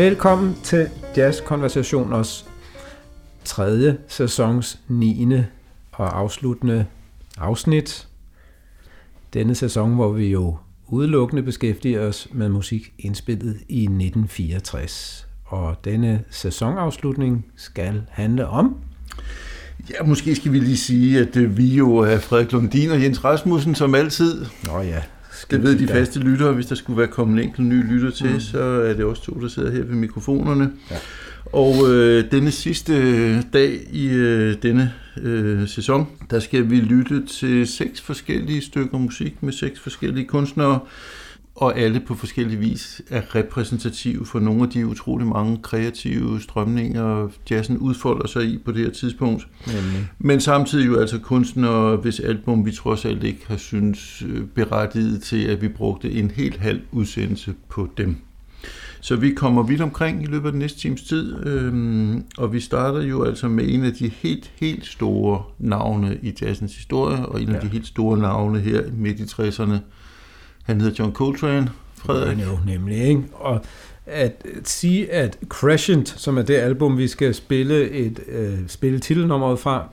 Velkommen til Jazz Konversationers tredje sæsons 9. og afsluttende afsnit. Denne sæson, hvor vi jo udelukkende beskæftiger os med musik indspillet i 1964. Og denne sæsonafslutning skal handle om... Ja, måske skal vi lige sige, at øh, vi jo er Frederik Lundin og Jens Rasmussen, som altid. Nå ja, Det ved de faste lyttere, hvis der skulle være kommet en enkelt ny lytter til, mm. så er det også to, der sidder her ved mikrofonerne. Ja. Og øh, denne sidste dag i øh, denne øh, sæson, der skal vi lytte til seks forskellige stykker musik med seks forskellige kunstnere, og alle på forskellige vis er repræsentative for nogle af de utrolig mange kreative strømninger, jazzen udfolder sig i på det her tidspunkt. Nemlig. Men samtidig jo altså kunstnere, hvis album vi trods alt ikke har synes øh, berettiget til, at vi brugte en helt halv udsendelse på dem. Så vi kommer vidt omkring i løbet af den næste times tid, øhm, og vi starter jo altså med en af de helt, helt store navne i jazzens historie, og en ja. af de helt store navne her midt i 60'erne. Han hedder John Coltrane, Frederik. Jo, nemlig. Ikke? Og at sige, at Crescent, som er det album, vi skal spille et øh, spille titelnummeret fra,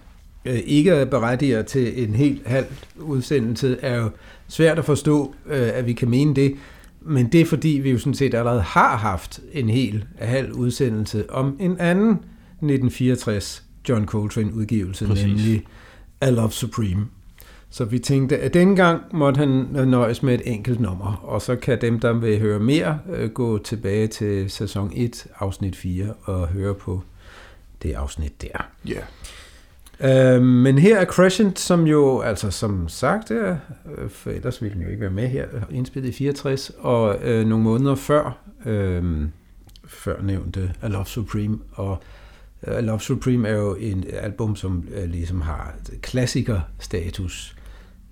øh, ikke er berettiget til en helt halv udsendelse, er jo svært at forstå, øh, at vi kan mene det. Men det er fordi, vi jo sådan set allerede har haft en hel halv udsendelse om en anden 1964 John Coltrane udgivelse, Præcis. nemlig I Love Supreme. Så vi tænkte, at denne gang måtte han nøjes med et enkelt nummer, og så kan dem, der vil høre mere, øh, gå tilbage til sæson 1, afsnit 4, og høre på det afsnit der. Ja. Øh, men her er Crescent, som jo, altså som sagt, er, øh, for ellers ville den jo ikke være med her, indspillet i 64, og øh, nogle måneder før, øh, før nævnte I Love Supreme, og øh, I Love Supreme er jo en album, som øh, ligesom har klassikerstatus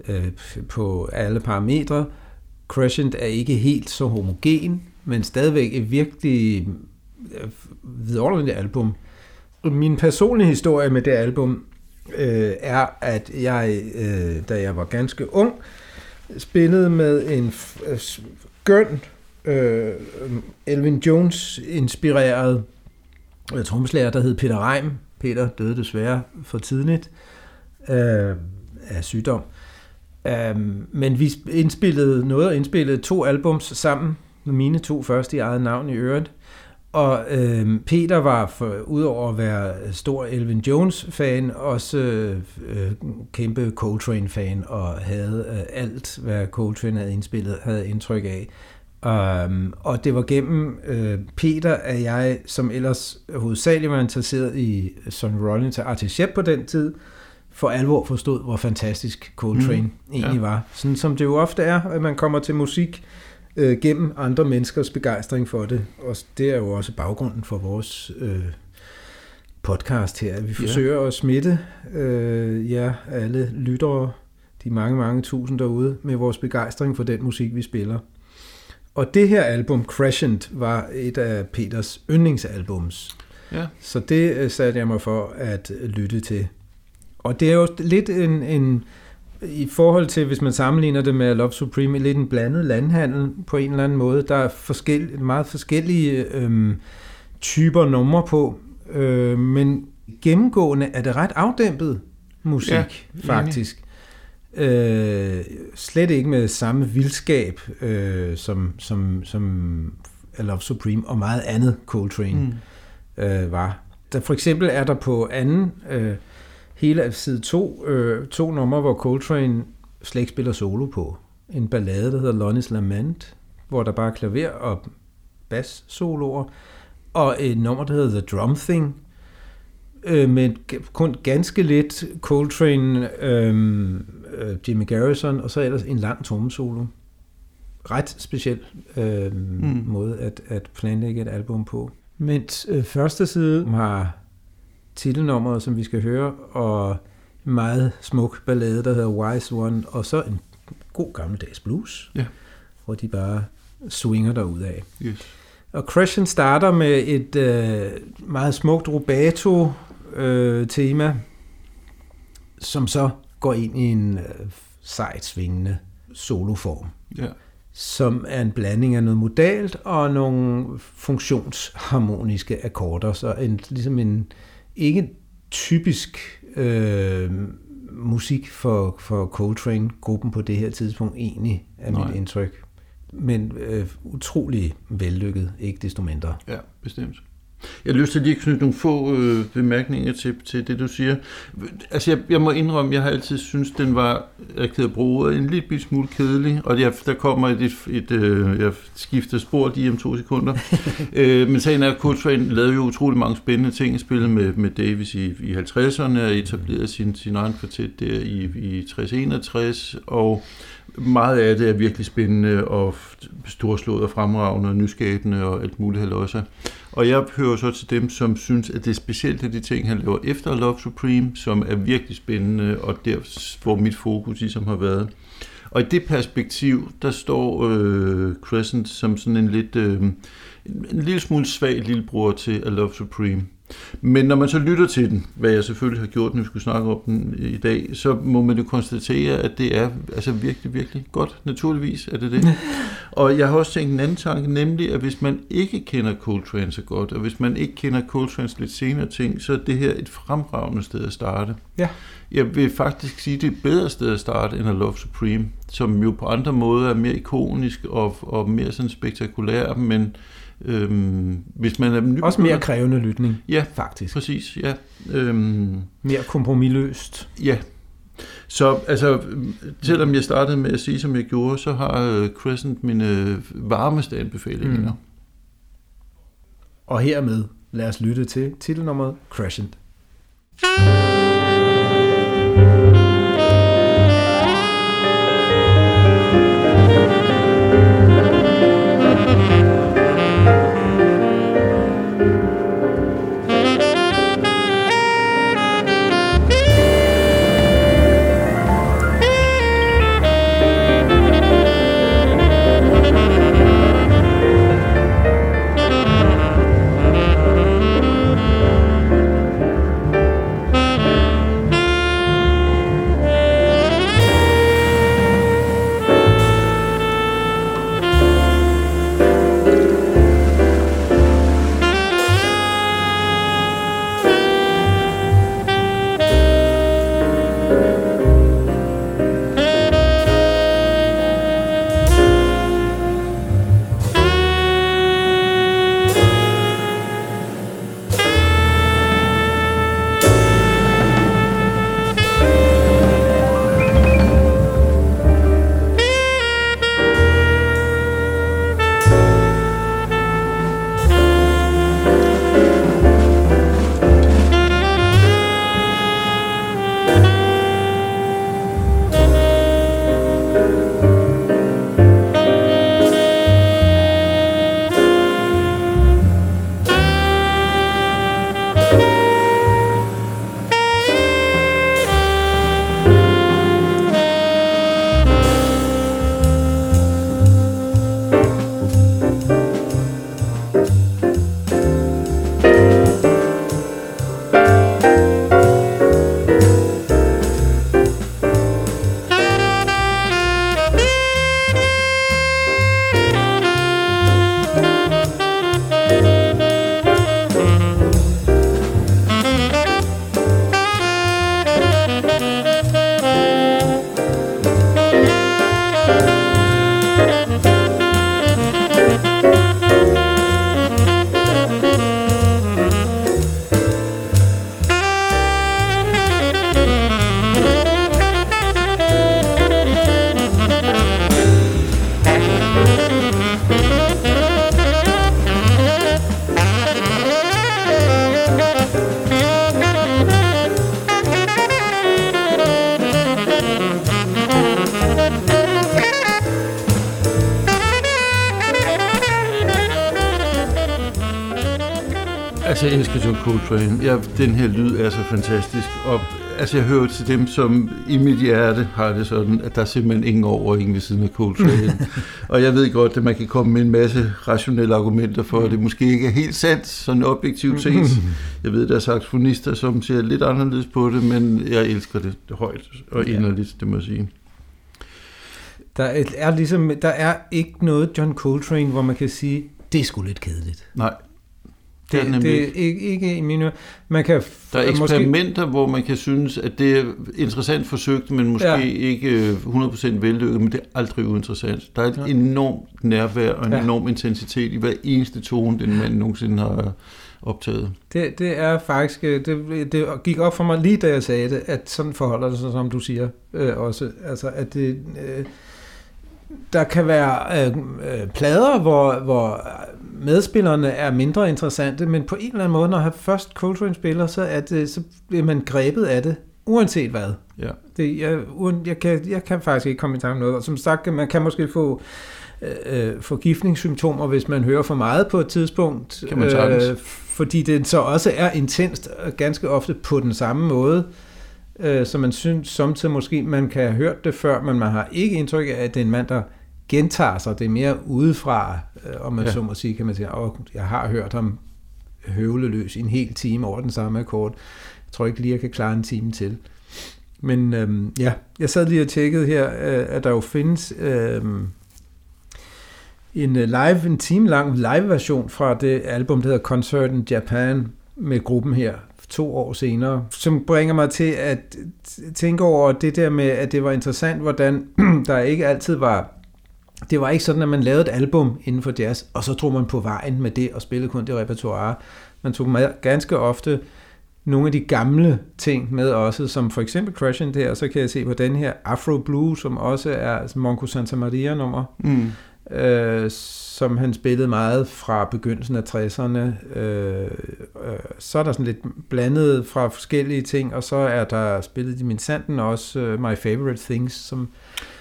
øh, på alle parametre. Crescent er ikke helt så homogen, men stadigvæk et virkelig øh, vidunderligt album. Min personlige historie med det album øh, er, at jeg, øh, da jeg var ganske ung, spillede med en øh, skøn øh, Elvin Jones inspireret øh, trommeslager, der hed Peter Reim. Peter døde desværre for tidligt øh, af sygdom. Øh, Øhm, men vi indspillede noget og indspillede to albums sammen, mine to første i eget navn i øvrigt. Og øh, Peter var, for, udover at være stor Elvin Jones-fan, også øh, kæmpe Coltrane-fan, og havde øh, alt, hvad Coltrane havde indspillet, havde indtryk af. Um, og det var gennem øh, Peter, at jeg, som ellers hovedsageligt var interesseret i Son Rollins og Artie på den tid, for alvor forstod, hvor fantastisk Coltrane mm, egentlig ja. var. Sådan som det jo ofte er, at man kommer til musik øh, gennem andre menneskers begejstring for det. Og det er jo også baggrunden for vores øh, podcast her. Vi forsøger at smitte øh, jer alle lyttere, de mange, mange tusind derude, med vores begejstring for den musik, vi spiller. Og det her album, Crescent, var et af Peters yndlingsalbums. Ja. Så det øh, satte jeg mig for at lytte til. Og det er jo lidt en, en i forhold til, hvis man sammenligner det med Love Supreme, lidt en blandet landhandel på en eller anden måde. Der er forskel, meget forskellige øhm, typer numre på, øh, men gennemgående er det ret afdæmpet musik, Ja, faktisk. Øh, slet ikke med samme vildskab øh, som, som, som I Love Supreme og meget andet Coltrane mm. øh, var. Der for eksempel er der på anden øh, hele af side to, øh, to numre, hvor Coltrane slet ikke spiller solo på. En ballade, der hedder Lonnie's Lament, hvor der bare er klaver og bas soloer, og et nummer, der hedder The Drum Thing, øh, med kun ganske lidt Coltrane, øh, øh, Jimmy Garrison, og så ellers en lang trommesolo. Ret speciel øh, mm. måde at, at planlægge et album på. Mens øh, første side har titelnummeret, som vi skal høre, og en meget smuk ballade, der hedder Wise One, og så en god gammeldags blues, Ja. hvor de bare swinger derud af. Yes. Og Crescent starter med et øh, meget smukt rubato øh, tema, som så går ind i en øh, sejt svingende soloform. Ja. som er en blanding af noget modalt og nogle funktionsharmoniske akkorder. Så en, ligesom en ikke typisk øh, musik for, for Coltrane-gruppen på det her tidspunkt egentlig, er Nej. mit indtryk. Men øh, utrolig vellykket, ikke desto mindre. Ja, bestemt. Jeg har lyst til lige at knytte nogle få øh, bemærkninger til, til det, du siger. Altså, jeg, jeg må indrømme, jeg har altid synes den var, jeg kan bruge en lille smule kedelig, og jeg, der kommer et, et, et øh, jeg skifter spor lige om to sekunder. øh, men sagen er, at Coltrane lavede jo utrolig mange spændende ting. Spillede med, med Davis i, i 50'erne og etablerede sin, sin egen kvartet der i, i 60-61, og meget af det er virkelig spændende og storslået og fremragende og nyskabende og alt muligt halvøjse. Og jeg hører så til dem, som synes, at det er specielt af de ting, han laver efter Love Supreme, som er virkelig spændende, og der, hvor mit fokus ligesom har været. Og i det perspektiv, der står øh, Crescent som sådan en lidt, øh, en lille smule svag lillebror til A Love Supreme. Men når man så lytter til den, hvad jeg selvfølgelig har gjort, når vi skulle snakke om den i dag, så må man jo konstatere, at det er altså virkelig, virkelig godt. Naturligvis er det det. og jeg har også tænkt en anden tanke, nemlig at hvis man ikke kender Coltrane så godt, og hvis man ikke kender Coltranes lidt senere ting, så er det her et fremragende sted at starte. Ja. Jeg vil faktisk sige, at det er et bedre sted at starte end A Love Supreme, som jo på andre måder er mere ikonisk og, og mere sådan spektakulær, men Øhm, hvis man er ny Også mere krævende lytning, ja, faktisk. præcis. Ja. Øhm, mere kompromilløst. Ja. Så altså, selvom jeg startede med at sige, som jeg gjorde, så har uh, Crescent mine varmeste anbefalinger. Mm. Og hermed lad os lytte til titelnummeret Crescent. thank den her lyd er så fantastisk. Og altså, jeg hører til dem, som i mit hjerte har det sådan, at der er simpelthen ingen over ingen ved siden af Coltrane. og jeg ved godt, at man kan komme med en masse rationelle argumenter for, at det måske ikke er helt sandt, sådan objektivt set. Jeg ved, der er saxofonister, som ser lidt anderledes på det, men jeg elsker det højt og inderligt, det må jeg sige. Der er, er ligesom, der er ikke noget John Coltrane, hvor man kan sige, det er sgu lidt kedeligt. Nej, det, det, det er ikke, ikke i mine Man kan Der er eksperimenter, måske... hvor man kan synes, at det er interessant forsøgt, men måske ja. ikke 100% øh, vellykket, men det er aldrig uinteressant. Der er et ja. enormt nærvær og en ja. enorm intensitet i hver eneste tone, den mand nogensinde har optaget. Det, det er faktisk, øh, det, det gik op for mig lige da jeg sagde det, at sådan forholder det sig, som du siger øh, også. Altså, at det, øh, der kan være øh, øh, plader, hvor, hvor medspillerne er mindre interessante, men på en eller anden måde, når først Coltrane spiller, så, er det, så bliver man grebet af det, uanset hvad. Ja. Det, jeg, jeg, kan, jeg kan faktisk ikke komme i tanke om noget. Og som sagt, man kan måske få øh, øh forgiftningssymptomer, hvis man hører for meget på et tidspunkt. Kan man øh, fordi det så også er intenst, ganske ofte på den samme måde. Øh, så man synes samtidig måske, man kan have hørt det før, men man har ikke indtryk af, at det er en mand, der gentager sig. Det er mere udefra, øh, om man ja. så må sige, kan man sige, åh, jeg har hørt ham høvle løs i en hel time over den samme akkord. Jeg tror ikke lige, jeg kan klare en time til. Men øhm, ja, jeg sad lige og tjekkede her, øh, at der jo findes øhm, en øh, live, en time lang live version fra det album, der hedder Concert in Japan, med gruppen her, to år senere, som bringer mig til at tænke over det der med, at det var interessant, hvordan der ikke altid var det var ikke sådan, at man lavede et album inden for jazz, og så tog man på vejen med det og spillede kun det repertoire. Man tog med ganske ofte nogle af de gamle ting med også, som for eksempel Crash der, og så kan jeg se på den her Afro Blue, som også er Monco Santa Maria nummer, mm. øh, som han spillede meget fra begyndelsen af 60'erne. Øh, øh, så er der sådan lidt blandet fra forskellige ting, og så er der spillet i min sanden også uh, My Favorite Things, som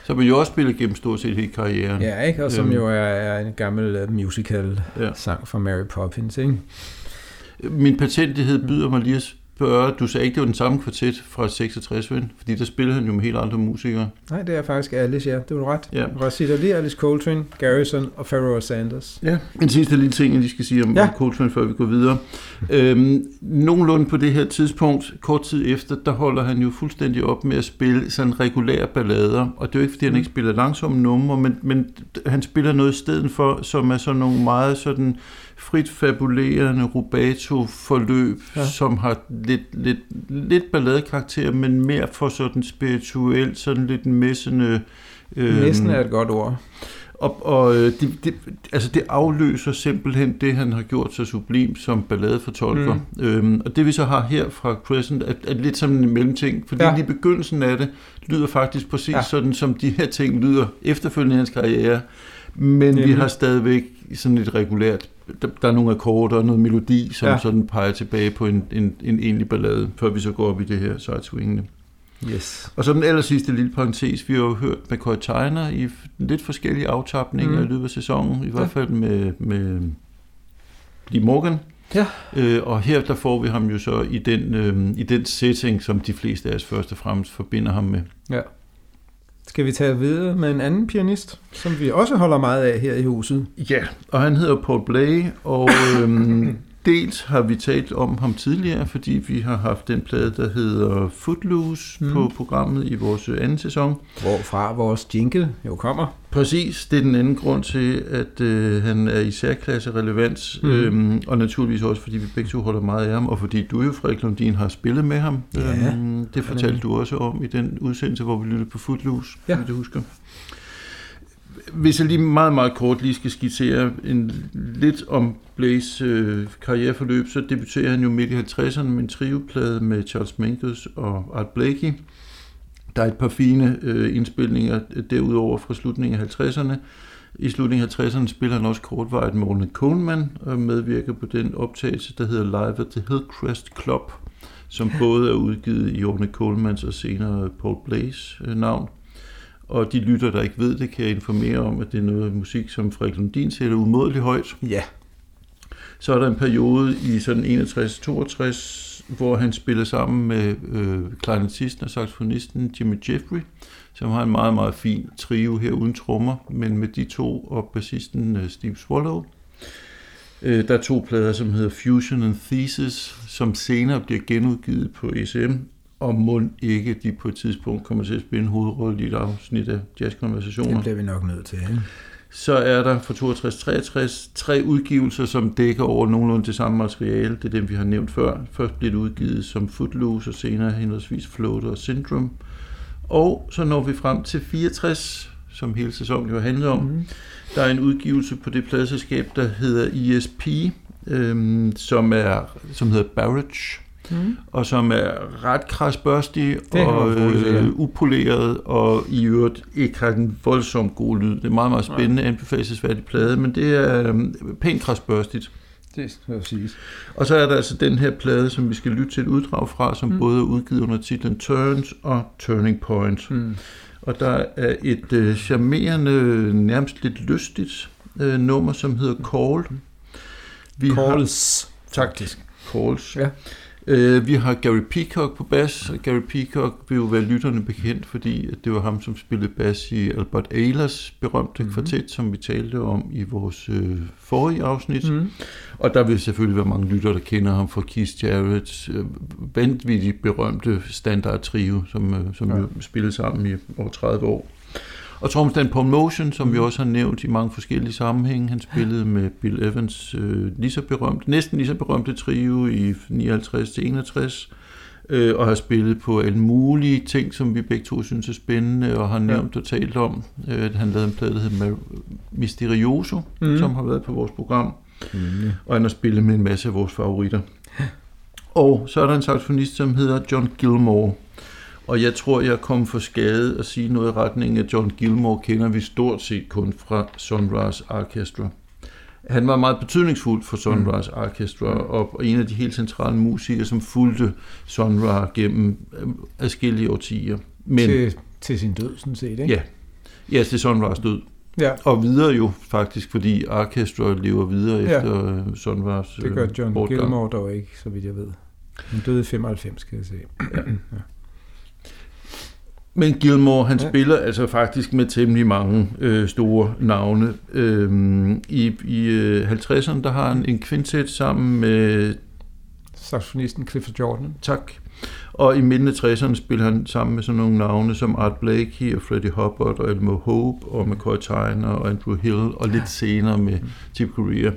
som jo også spillet gennem stort set hele karrieren. Ja, ikke? og som øhm. jo er, er en gammel uh, musical-sang ja. fra Mary Poppins. Ikke? Min patentighed byder mig lige at spørge, du sagde ikke, det var den samme kvartet fra 66, ven? fordi der spillede han jo med helt andre musikere. Nej, det er faktisk Alice, ja. Det var ret. Ja. Rosita Lee, Alice Coltrane, Garrison og Pharoah Sanders. Ja, en sidste lille ting, jeg lige skal sige om, ja. Coltrane, før vi går videre. Øhm, nogenlunde på det her tidspunkt, kort tid efter, der holder han jo fuldstændig op med at spille sådan regulære ballader, og det er jo ikke, fordi han ikke spiller langsomme numre, men, men han spiller noget i stedet for, som er sådan nogle meget sådan frit fabulerende rubato-forløb, ja. som har lidt, lidt, lidt balladekarakter, men mere for sådan spirituelt, sådan lidt messende... Øh, Messen er et godt ord. Og, og øh, det, det, altså det afløser simpelthen det, han har gjort så sublim som balladefortolker. Mm. Øhm, og det vi så har her fra Crescent, er, er lidt som en mellemting, fordi ja. lige begyndelsen af det lyder faktisk præcis ja. sådan, som de her ting lyder efterfølgende i hans karriere. Men Nemlig. vi har stadigvæk sådan et regulært der, der er nogle akkorder og noget melodi, som ja. sådan peger tilbage på en, en, en egentlig ballade, før vi så går op i det her side-swingende. Yes. Og så den aller sidste lille parentes, vi har jo hørt McCoy Tyner i lidt forskellige aftapninger mm. i løbet af sæsonen, i hvert fald med, med Lee Morgan. Ja. Øh, og her der får vi ham jo så i den, øh, i den setting, som de fleste af os først og fremmest forbinder ham med. Ja. Skal vi tage videre med en anden pianist, som vi også holder meget af her i huset? Ja, og han hedder Paul Blay, og øhm, dels har vi talt om ham tidligere, fordi vi har haft den plade, der hedder Footloose mm. på programmet i vores anden sæson. Hvorfra vores jingle jo kommer. Præcis, det er den anden grund til, at øh, han er i særklasse relevans, mm. øhm, og naturligvis også, fordi vi begge to holder meget af ham, og fordi du jo, Frederik Lundin, har spillet med ham. Ja, øhm, det fortalte du også om i den udsendelse, hvor vi lyttede på Footloose, ja. du husker. Hvis jeg lige meget, meget kort lige skal skitsere en, lidt om Blaze øh, karriereforløb, så debuterer han jo midt i 50'erne med en trioplade med Charles Mingus og Art Blakey. Der er et par fine øh, indspilninger derudover fra slutningen af 50'erne. I slutningen af 50'erne spiller han også kortvarigt med Ornette Coleman og medvirker på den optagelse, der hedder Live at the Hillcrest Club, som både er udgivet i Ornette Colemans og senere Paul Blaze øh, navn. Og de lytter, der ikke ved det, kan jeg informere om, at det er noget musik, som Frederik Lundin sætter umådeligt højt. Ja. Så er der en periode i sådan 61-62, hvor han spiller sammen med øh, klarinettisten og saxofonisten Jimmy Jeffrey, som har en meget, meget fin trio her uden trommer, men med de to og bassisten øh, Steve Swallow. Øh, der er to plader, som hedder Fusion and Thesis, som senere bliver genudgivet på ECM, og må ikke de på et tidspunkt kommer til at spille en hovedrolle i et afsnit af jazzkonversationer. Det bliver vi nok nødt til. Ikke? Så er der fra 62-63 tre udgivelser, som dækker over nogenlunde det samme materiale. Det er dem, vi har nævnt før. Først blev det udgivet som Footloose, og senere henholdsvis Floater og Syndrome. Og så når vi frem til 64, som hele sæsonen jo handler om. Mm. Der er en udgivelse på det pladselskab, der hedder ESP, øhm, som, er, som hedder Barrage, mm. og som er ret krasbørstig og øh, upoleret, og i øvrigt ikke har en voldsomt god lyd. Det er meget, meget spændende, ja. anbefalesværdig plade, men det er øh, pænt krasbørstigt. Det skal siges. Og så er der altså den her plade, som vi skal lytte til et uddrag fra, som mm. både er udgivet under titlen Turns og Turning Point. Mm. Og der er et øh, charmerende, nærmest lidt lystigt øh, nummer, som hedder Call. Vi Calls, har, faktisk. Calls. Ja. Øh, vi har Gary Peacock på bas, og Gary Peacock vil jo være lytterne bekendt, fordi det var ham, som spillede bas i Albert Ehlers berømte mm-hmm. kvartet, som vi talte om i vores øh, forrige afsnit. Mm-hmm. Og der vil selvfølgelig være mange lyttere, der kender ham fra Keith Jarrett's øh, vanvittigt berømte standard trio, som, øh, som ja. jo spillede sammen i over 30 år. Og trommeslagen Paul Motion, som vi også har nævnt i mange forskellige sammenhænge, han spillede med Bill Evans øh, lige så berømt, næsten lige så berømte trio i 59-61, øh, og har spillet på alle mulige ting, som vi begge to synes er spændende, og har nævnt ja. og talt om. Øh, han lavede en plade, der hedder Mysterioso, mm. som har været på vores program, mm. og han har spillet med en masse af vores favoritter. Og så er der en saxofonist, som hedder John Gilmore, og jeg tror, jeg kom for skade at sige noget i retning af John Gilmore kender vi stort set kun fra Sunrise Orchestra. Han var meget betydningsfuld for Sunrise mm. Orchestra, og en af de helt centrale musikere, som fulgte Sunrise gennem øh, adskillige årtier. Men, til, til sin død, sådan set, ikke? Ja, ja til Sunrise død. Ja. Og videre jo faktisk, fordi Orchestra lever videre ja. efter øh, Sunrise Det gør John bortgang. Gilmore dog ikke, så vidt jeg ved. Han døde i 95, skal jeg se. ja. Men Gilmore, han ja. spiller altså faktisk med temmelig mange øh, store navne. Øhm, I i øh, 50'erne, der har han en kvintet sammen med... Saxofonisten Clifford Jordan. Tak. Og i midten af 60'erne spiller han sammen med sådan nogle navne som Art Blakey og Freddie Hubbard og Elmo Hope og McCoy Tyner og Andrew Hill og lidt senere med Tip Corea.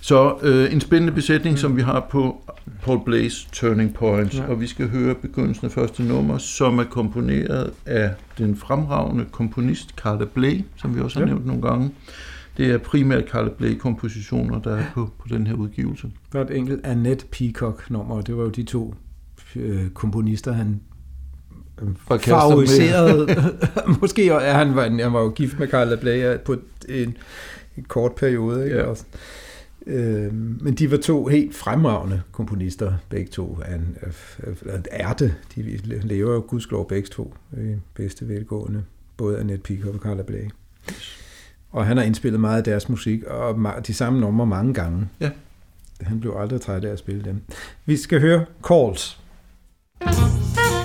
Så øh, en spændende besætning, mm. som vi har på Paul Blaze Turning Point, ja. og vi skal høre begyndelsen af første nummer, som er komponeret af den fremragende komponist Carla Bley, som vi også har ja. nævnt nogle gange. Det er primært Carla Bley-kompositioner, der er på, på den her udgivelse. Der er et enkelt Annette Peacock-nummer, og det var jo de to øh, komponister, han øh, favoriserede. Måske er han, var, han var jo gift med Carla Bley på en, en kort periode. Ikke? Ja. Også. Øh, men de var to helt fremragende komponister, begge to. En, en ærte. De lever jo gudskelov begge to i bedste velgående. Både Annette Pico og Carla Bley. Og han har indspillet meget af deres musik, og de samme numre mange gange. Ja. Han blev aldrig træt af at spille dem. Vi skal høre Calls. thank you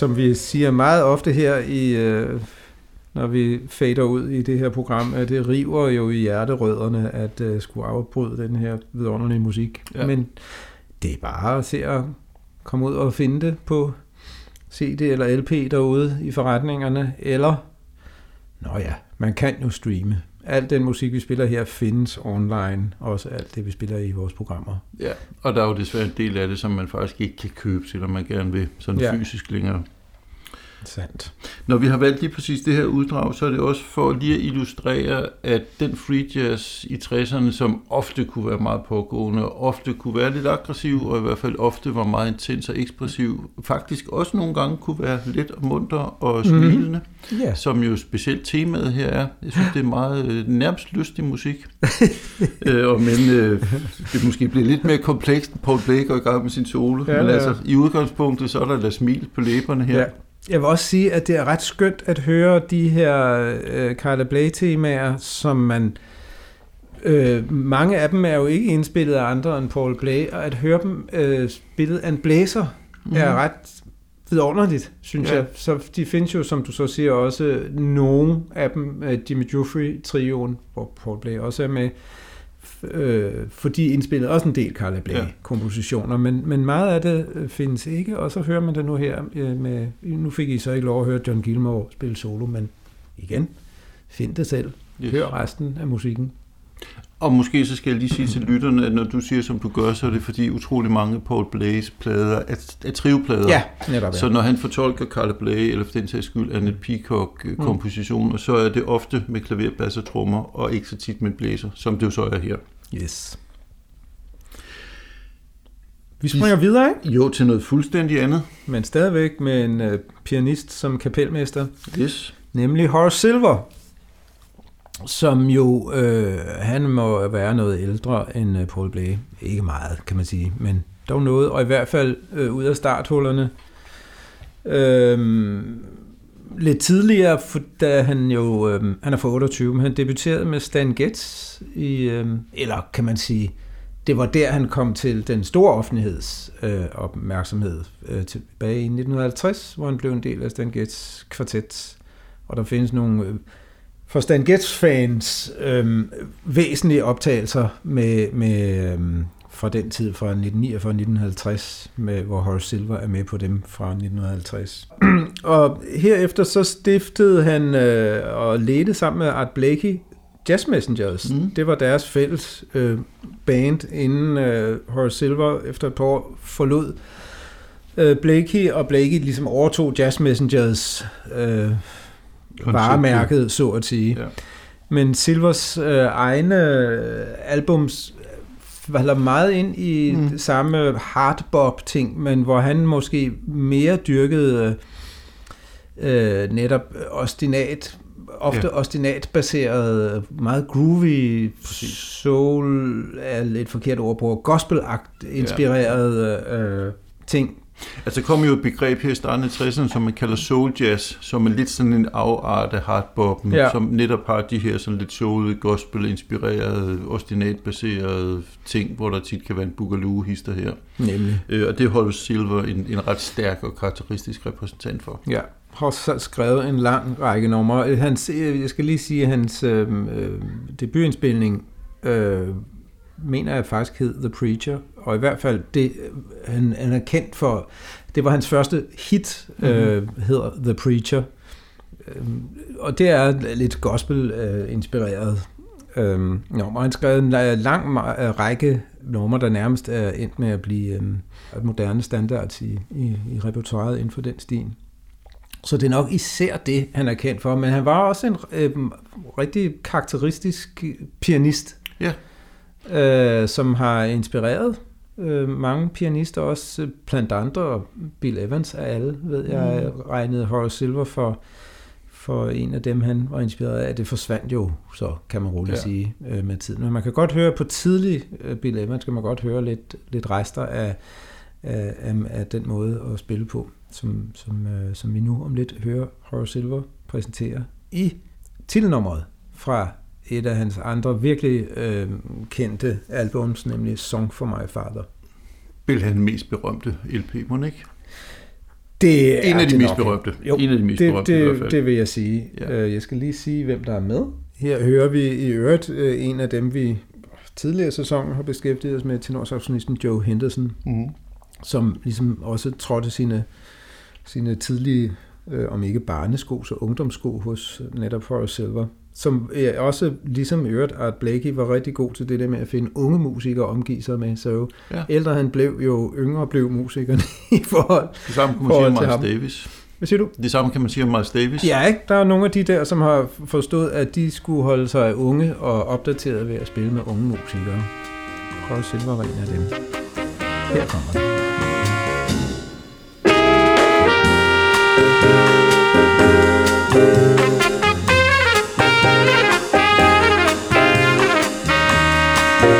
som vi siger meget ofte her i når vi fader ud i det her program, at det river jo i hjerterødderne at uh, skulle afbryde den her vidunderlige musik. Ja. Men det er bare at se at komme ud og finde det på CD eller LP derude i forretningerne, eller, nå ja, man kan jo streame. Al den musik, vi spiller her, findes online, også alt det, vi spiller i vores programmer. Ja, og der er jo desværre en del af det, som man faktisk ikke kan købe, selvom man gerne vil sådan ja. fysisk længere. Sandt. Når vi har valgt lige præcis det her uddrag, så er det også for lige at illustrere, at den free jazz i 60'erne, som ofte kunne være meget pågående, ofte kunne være lidt aggressiv, og i hvert fald ofte var meget intens og ekspressiv, faktisk også nogle gange kunne være lidt munter og mhm. smilende, mm. yeah. som jo specielt temaet her er. Jeg synes, det er meget øh, nærmest lystig musik. øh, og men øh, det måske bliver lidt mere komplekst, Paul Blake går i gang med sin solo. Ja, men ja. altså, i udgangspunktet, så er der da smil på læberne her. Ja. Jeg vil også sige, at det er ret skønt at høre de her øh, Carla Bley-temaer, som man... Øh, mange af dem er jo ikke indspillet af andre end Paul Blay, og at høre dem øh, spillet af en blæser mm. er ret vidunderligt, synes ja. jeg. Så de findes jo, som du så siger, også nogle af dem, uh, Jimmy Jeffrey-trioen, hvor Paul Blay også er med, øh, fordi indspillede også en del Carla Bley-kompositioner, ja. men, men meget af det øh, findes ikke, og så hører man det nu her øh, med, nu fik I så ikke lov at høre John Gilmore spille solo, men igen, find det selv. Yes. Hør resten af musikken. Og måske så skal jeg lige sige til lytterne, at når du siger, som du gør, så er det fordi utrolig mange Paul Blaze plader er, er trivplader. Ja, netop. Ja. Så når han fortolker Carla Bley, eller for den sags skyld Annette Peacock mm. komposition, mm. så er det ofte med klaver, bass og trommer, og ikke så tit med blæser, som det jo så er her. Yes. Vi springer Vi, videre, ikke? Jo, til noget fuldstændig andet. Men stadigvæk med en uh, pianist som kapelmester. Yes. Nemlig Horace Silver som jo, øh, han må være noget ældre end øh, Paul Blay. Ikke meget, kan man sige, men dog noget, og i hvert fald øh, ud af starthullerne. Øh, lidt tidligere, for da han jo, øh, han er for 28, men han debuterede med Stan Getz i, øh, eller kan man sige, det var der, han kom til den store offentligheds øh, opmærksomhed øh, tilbage i 1950, hvor han blev en del af Stan Getz kvartet. Og der findes nogle øh, for Stan Getz-fans øh, væsentlige optagelser med, med øh, fra den tid fra 1949-1950, med, hvor Horace Silver er med på dem fra 1950. og herefter så stiftede han øh, og ledte sammen med Art Blakey Jazz Messengers. Mm. Det var deres fælles øh, band, inden øh, Horace Silver efter et par år forlod øh, Blakey, og Blakey ligesom overtog Jazz Messengers øh, varemærket, så at sige. Ja. Men Silvers øh, egne øh, albums falder meget ind i mm. samme hardbop-ting, men hvor han måske mere dyrkede øh, netop ostinat, ofte ja. ostinat-baseret, meget groovy, Præcis. soul er lidt forkert ord på, gospel-inspireret ja. øh, ting. Altså kommer jo et begreb her i starten af 60'erne, som man kalder soul jazz, som er lidt sådan en afart af hardboppen, ja. som netop har de her sådan lidt soul gospel-inspirerede, ostinat-baserede ting, hvor der tit kan være en boogaloo-hister her. Nemlig. Øh, og det holder Silver en, en ret stærk og karakteristisk repræsentant for. Ja, har skrevet en lang række numre. Hans, jeg skal lige sige, at hans øh, øh, debutindspilning øh, mener jeg faktisk hed The Preacher, og i hvert fald det, han, han er kendt for, det var hans første hit, mm-hmm. øh, hedder The Preacher, øh, og det er lidt gospel-inspireret øh, nummer. Han skrev en lang række numre, der nærmest er endt med at blive øh, moderne standard i, i, i repertoireet inden for den stil. Så det er nok især det, han er kendt for, men han var også en øh, rigtig karakteristisk pianist. Ja øh, som har inspireret øh, mange pianister, også blandt andre Bill Evans af alle, ved jeg, mm. regnede Horace Silver for, for en af dem, han var inspireret af. Det forsvandt jo, så kan man roligt ja. sige, øh, med tiden. Men man kan godt høre på tidlig øh, Bill Evans, kan man godt høre lidt, lidt rester af, af, af, af den måde at spille på, som, som, øh, som vi nu om lidt hører Horace Silver præsentere i titelnummeret fra et af hans andre virkelig øh, kendte albums, nemlig Song for My Father. Vil han mest berømte LP, må ikke? Det En er af de det mest nok. berømte. Jo, En af de mest det, berømte i hvert fald. det, det vil jeg sige. Ja. Ja. Jeg skal lige sige, hvem der er med. Her hører vi i øvrigt øh, en af dem, vi tidligere sæsoner har beskæftiget os med, tenorsaxonisten Joe Henderson, Mm. som ligesom også trådte sine, sine tidlige, øh, om ikke barnesko, så ungdomssko hos netop Forrest Silver. Som øh, også, ligesom øvrigt, Art Blakey var rigtig god til det der med at finde unge musikere at omgive sig med. Så jo Ja. ældre han blev, jo yngre blev musikerne i forhold. Det samme kan man sige Forhold til Miles ham. Davis. Hvad siger du? Det samme kan man sige om Miles Davis. Ja, ikke? Der er nogle af de der, som har forstået, at de skulle holde sig unge og opdateret ved at spille med unge musikere. Horace Silver var en af dem. Her kommer den.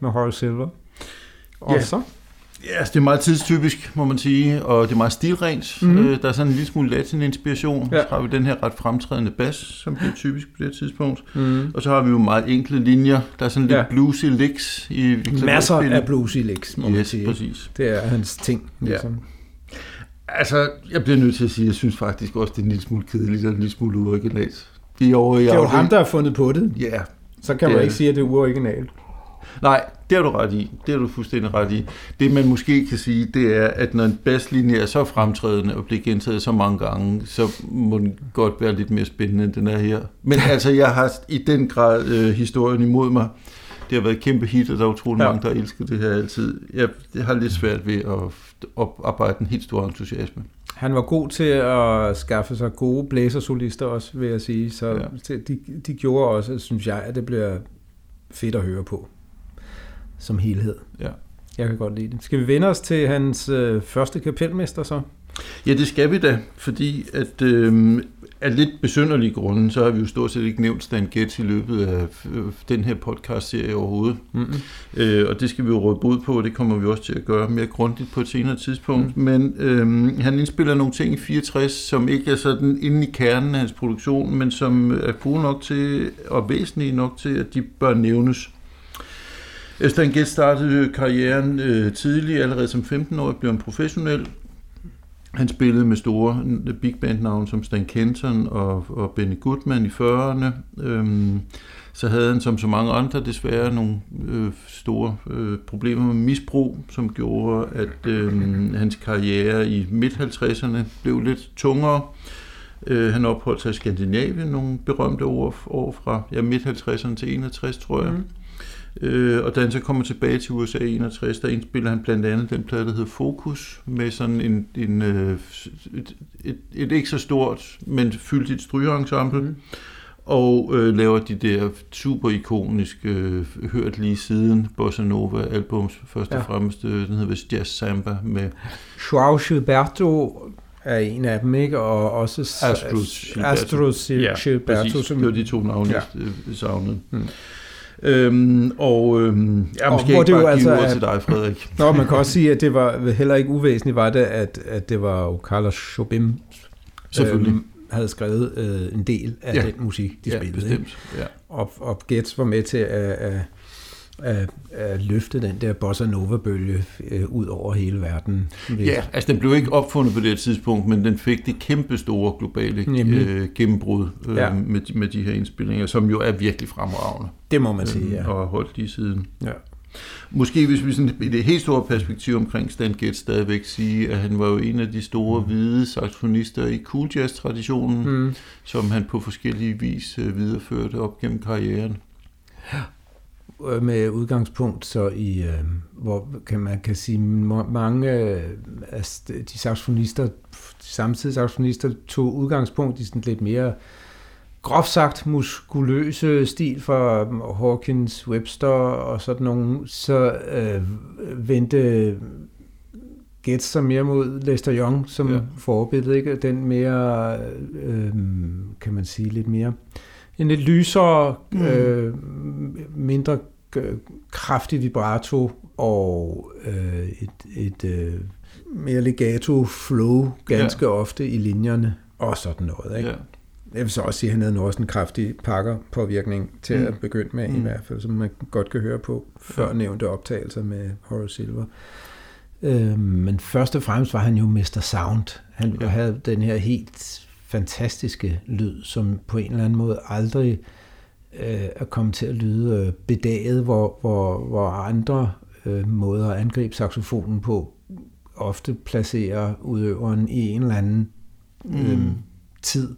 med Horace Silver. Og Ja. så? Ja, altså, det er meget tidstypisk, må man sige, og det er meget stilrent. Mhm. Mm-hmm. Der er sådan en lille smule latin-inspiration. Ja. Ja. Så har vi den her ret fremtrædende bas, som bliver typisk på det tidspunkt. Mm. Og så har vi jo meget enkle linjer. Der er sådan lidt Ja. ja. bluesy licks i Masser af bluesy licks, må man Yes, sige. præcis. Det er hans ting. Ligesom. Altså, jeg bliver nødt til at sige, at jeg synes faktisk også, det er en lille smule kedeligt og en lille smule uoriginalt. Vi er over i Det er jo ham, der har fundet på det. Ja, Så kan man ikke sige, at det er uoriginalt. Nej, det har du ret i. Det har du fuldstændig ret i. Det man måske kan sige, det er, at når en basslinje er så fremtrædende og bliver gentaget så mange gange, så må den godt være lidt mere spændende, end den er her. Men altså, jeg har i den grad øh, historien imod mig. Det har været et kæmpe hit, og der er utrolig Ja. mange, der elsker det her altid. Jeg, jeg har lidt svært ved at oparbejde en helt stor entusiasme. Han var god til at skaffe sig gode blæsersolister også, vil jeg sige. Så ja. de, de gjorde også, synes jeg, at det bliver fedt at høre på som helhed. Ja. Jeg kan godt lide det. Skal vi vende os til hans øh, første kapelmester så? Ja, det skal vi da, fordi at øh, af lidt besynderlige grunde, så har vi jo stort set ikke nævnt Stan Getz i løbet af øh, den her podcast-serie overhovedet. Mm-hmm. Øh, og det skal vi jo råde bod på, og det kommer vi også til at gøre mere grundigt på et senere tidspunkt. Mm. Men øh, han indspiller nogle ting i 64, som ikke er sådan inde i kernen af hans produktion, men som er gode nok til, og væsentlige nok til, at de bør nævnes. Stan Gæst startede karrieren øh, tidligt, allerede som 15-årig blev han professionel. Han spillede med store øh, big band navne som Stan Kenton og, og Benny Goodman i 40'erne. Øhm, så havde han som så mange andre desværre nogle øh, store øh, problemer med misbrug, som gjorde, at øh, hans karriere i midt-50'erne blev lidt tungere. Øh, han opholdt sig i Skandinavien nogle berømte år, år fra ja, midt-50'erne til 61, tror jeg. Mm. Øh, og da han så kommer tilbage til USA i 61, der indspiller han blandt andet den plade, der hedder Focus, med sådan en, en, øh, et, et, et ikke så stort, men fyldigt strygeensemble. Mm. og øh, laver de der super ikoniske, øh, hørt lige siden, Bossa Nova albums, først og Ja. fremmest, øh, den hedder Jazz Samba med Joao Gilberto er en af dem, ikke? Og også s- Astrus Gilberto. Gilberto, præcis. Det var de to navne, Ja. jeg savnede. Mm. Øhm, og øhm, ja, Og måske hvor ikke det bare give altså er- til dig, Frederik. Nå, man kan også sige, at det var heller ikke uvæsentligt, var det, at, at det var jo Carlos Jobim, Selvfølgelig. øhm, havde skrevet øh, en del af Ja. den musik, de ja, spillede. Ikke? bestemt. Ja. Og, og Gets var med til at, at, at, at løfte den der bossa nova-bølge øh, ud over hele verden. ja, altså den blev ikke opfundet på det tidspunkt, men den fik det kæmpe store globale Nemlig. øh, gennembrud øh, Ja. med, med de her indspillinger, som jo er virkelig fremragende. Det må man sige, ja. Øhm, Og holdt lige siden. ja. Måske hvis vi sådan i det helt store perspektiv omkring Stan Getz stadigvæk sige, at han var jo en af de store hvide saxofonister i cool jazz-traditionen, Mm. som han på forskellige vis øh, videreførte op gennem karrieren. Øh, Med udgangspunkt så i, øh, hvor kan man kan sige, mange øh, af de saxofonister, de samtidige saxofonister, tog udgangspunkt i sådan lidt mere groft sagt muskuløse stil fra øh, Hawkins, Webster og sådan nogle, så øh, vendte Getz sig mere mod Lester Young som Ja. forbillede, ikke? Den mere, øh, kan man sige, lidt mere, en lidt lysere, Mm. øh, mindre øh, kraftig vibrato og øh, et, et øh, mere legato flow ganske ja. ofte i linjerne og sådan noget. Ikke? Ja. Jeg vil så også sige, at han havde også en kraftig pakker påvirkning til Mm. at begynde med, mm. i hvert fald, som man godt kan høre på før Ja. nævnte optagelser med Horace Silver. Øh, men først og fremmest var han jo Mr. Sound. Han ja. havde den her helt fantastiske lyd, som på en eller anden måde aldrig øh, er kommet til at lyde øh, bedaget, hvor, hvor, hvor andre øh, måder at angribe saxofonen på ofte placerer udøveren i en eller anden øh, Mm. tid,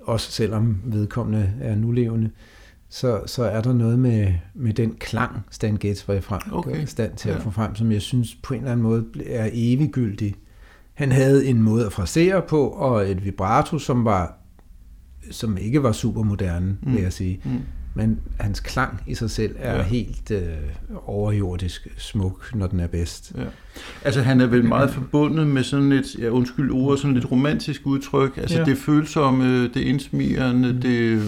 også selvom vedkommende er nulevende, så, så er der noget med, med den klang, Stan Getz var i frem, Okay. stand til Ja. at få frem, som jeg synes på en eller anden måde er eviggyldig. Han havde en måde at frasere på, og et vibrato, som var som ikke var super moderne, Mm. vil jeg sige. Mm. Men hans klang i sig selv er Ja. helt øh, overjordisk smuk, når den er bedst. Ja. Altså han er vel meget forbundet med sådan et, ja, undskyld ordet, sådan et romantisk udtryk. Altså ja. Det følsomme, det indsmirrende, Mm. det,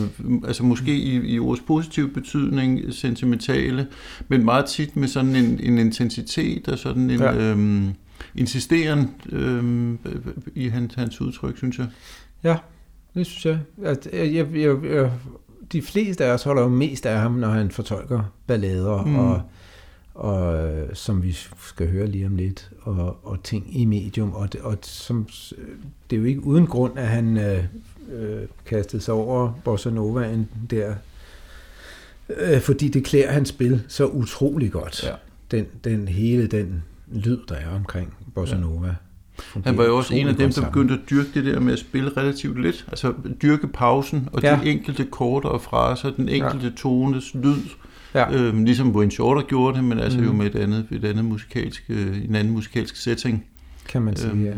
altså måske i, i ordets positive betydning, sentimentale, men meget tit med sådan en, en intensitet og sådan en. Ja. øhm, insisteren øhm, i hans, hans udtryk, synes jeg. Ja, det synes jeg. At jeg, jeg, jeg, jeg de fleste af os holder jo mest af ham, når han fortolker ballader, Mm. og, og øh, som vi skal høre lige om lidt, og, og ting i medium. Og, det, og som, det er jo ikke uden grund, at han øh, øh, kastede sig over Bossa Novaen der, øh, fordi det klæder hans spil så utrolig godt. Ja. Den, den hele den lyd, der er omkring Bossa Ja. Nova. Han var jo også en af dem, der begyndte at dyrke det der med at spille relativt lidt. Altså dyrke pausen og ja. Ja. de enkelte korter og fraser, den enkelte ja. tones lyd. Ja. Øhm, ligesom Wayne Shorter gjorde det, men altså mm. jo Mhm. med et andet, et andet musikalsk, øh, en anden musikalsk setting. kan man sige, ja.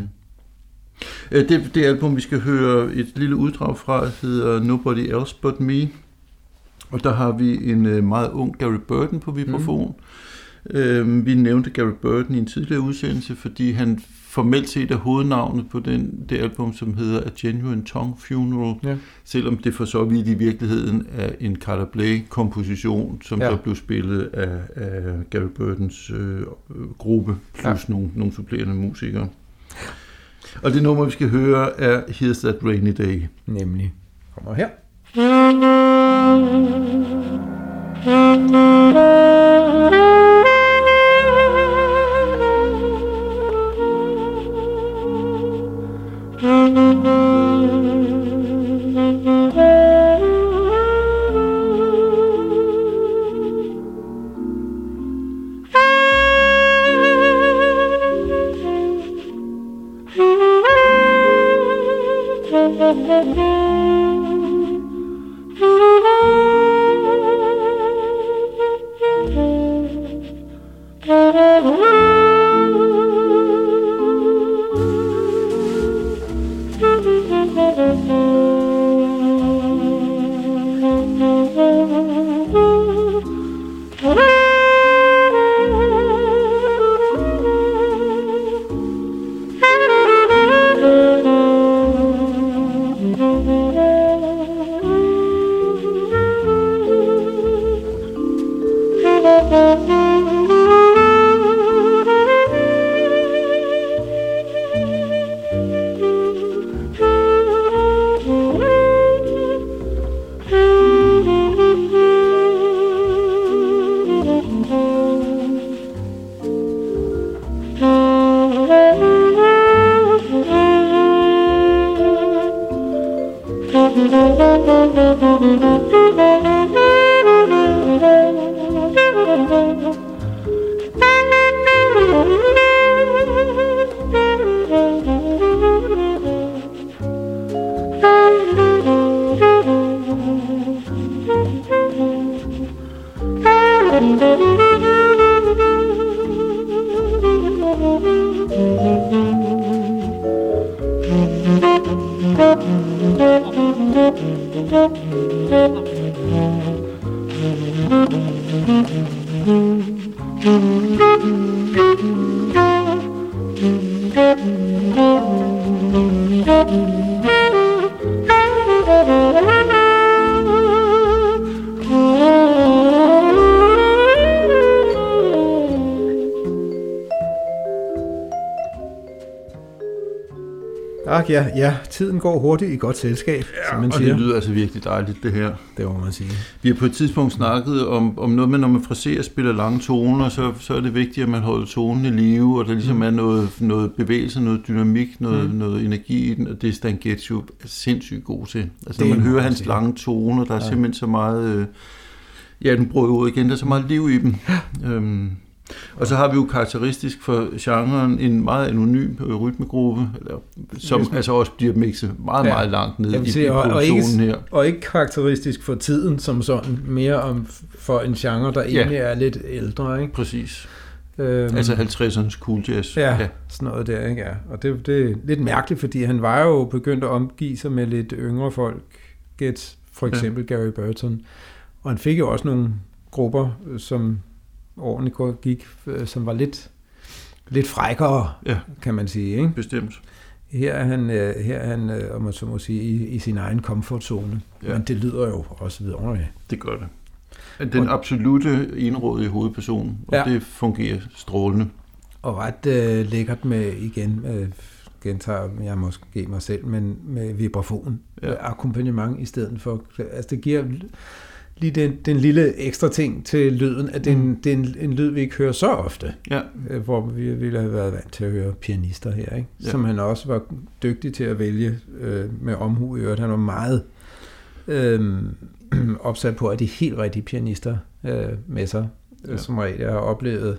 Øh, Det, det album, vi skal høre et lille uddrag fra, hedder Nobody Else But Me. Og der har vi en øh, meget ung Gary Burton på vibrafon. Mm. Øh, vi nævnte Gary Burton i en tidligere udsendelse, fordi han formelt set er hovednavnet på den, det album, som hedder A Genuine Tongue Funeral. Ja. Selvom det for så vidt i virkeligheden er en Carter Blake-komposition, som ja. Så blev spillet af, af Gary Burtons øh, gruppe, plus ja. Ja. nogle, nogle supplerende musikere. Og det nummer, vi skal høre, er Here's That Rainy Day. Nemlig. Kommer her. Thank you. Ak ja, ja, tiden går hurtigt i godt selskab, ja, som man og siger. det lyder altså virkelig dejligt, det her. Det må man sige. Vi har på et tidspunkt snakket om, om noget med, når man fraserer og spiller lange toner, så, så er det vigtigt, at man holder tonen i live, og der ligesom er noget, noget bevægelse, noget dynamik, noget, mm. noget energi i den, og det er Stan jo sindssygt god til. Altså Det når man hører hans sige. lange toner, der er Ja. simpelthen så meget... Øh, ja, den bruger ud igen, der er så meget liv i dem. Øhm, og så har vi jo karakteristisk for genren en meget anonym rytmegruppe, eller, som man- altså også bliver mixet meget, Ja. meget langt ned i, vil i sige, og- og ikke- produktionen her. Og ikke karakteristisk for tiden som sådan, mere om for en genre, der egentlig er lidt ældre, ikke? Præcis. Øhm, Altså 50'ernes cool jazz. Ja, ja, sådan noget der, ikke? Ja. Og det, det er lidt mærkeligt, fordi han var jo begyndt at omgive sig med lidt yngre folk, Get for Ja. eksempel Gary Burton. Og han fik jo også nogle grupper, som årene går- gik, øh, som var lidt, lidt frækkere, Ja. kan man sige, ikke? Bestemt. Her er han, øh, her er han øh, om man så må sige, i, i sin egen komfortzone. Ja. Men det lyder jo også vidunderligt. Det gør det. Den absolute indrådige hovedperson, og Ja. det fungerer strålende. Og ret øh, lækkert med, igen, øh, gentager jeg måske mig selv, men med vibrafon, ja. akkompagnement i stedet for. Altså det giver lige den, den lille ekstra ting til lyden, at det er en, Mm. det er en, en lyd, vi ikke hører så ofte, Ja, øh, hvor vi ville have været vant til at høre pianister her, ikke? Ja. som han også var dygtig til at vælge øh, med omhu i øvrigt. Han var meget øh, opsat på, at de helt rigtige pianister øh, med sig, Ja. ja. som regel. Har oplevet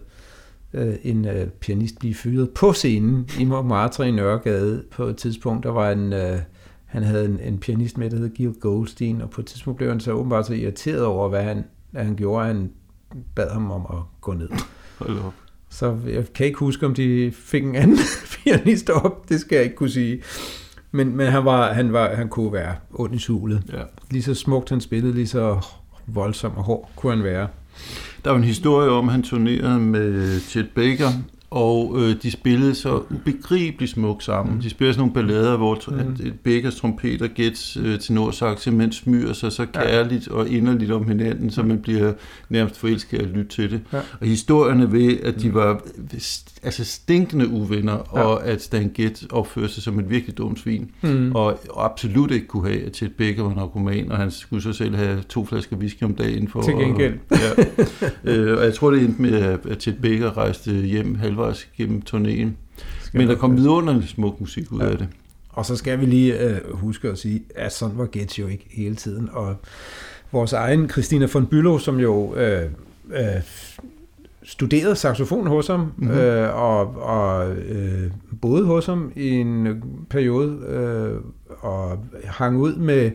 øh, en øh, pianist blive fyret på scenen i Montmartre i Nørregade på et tidspunkt. Der var en, øh, han havde en, en pianist med, der hed Gil Goldstein, og på et tidspunkt blev han så åbenbart så irriteret over, hvad han, hvad han gjorde, at han bad ham om at gå ned. hold op. Så jeg kan ikke huske, om de fik en anden pianist op. Det skal jeg ikke kunne sige. Men, men han, var, han, var, han kunne være ond i sulet. Ja. Lige så smukt han spillede, lige så voldsom og hård kunne han være. Der er en historie om, at han turnerede med Chet Baker, og øh, de spillede så ubegribeligt smukt sammen. Mm. De spillede sådan nogle ballader, hvor Mm. mm. Bakers trompet og Gets øh, tenorsax simpelthen smyrer sig så kærligt og inderligt om hinanden, så man bliver nærmest forelsket at lytte til det. Ja. Og historierne ved, at de var st- altså stinkende uvenner, Ja. ja. og at Stan Getz opførte sig som et virkelig dumt svin, Mm. og, og absolut ikke kunne have, at Chet var narkoman, og han skulle så selv have to flasker whisky om dagen for Til gengæld. At, ja. øh, og jeg tror, det endte med, at at Chet Baker rejste hjem halvvejs gennem turnéen. Men der kom vidunderligt smuk musik ud Ja. af det. Og så skal vi lige øh, huske at sige, at sådan var Gets jo ikke hele tiden. Og vores egen Christina von Bülow, som jo øh, øh, studerede saxofon hos ham, Mhm. mm-hmm. øh, og, og øh, boede hos ham i en øh, periode, øh, og hang ud med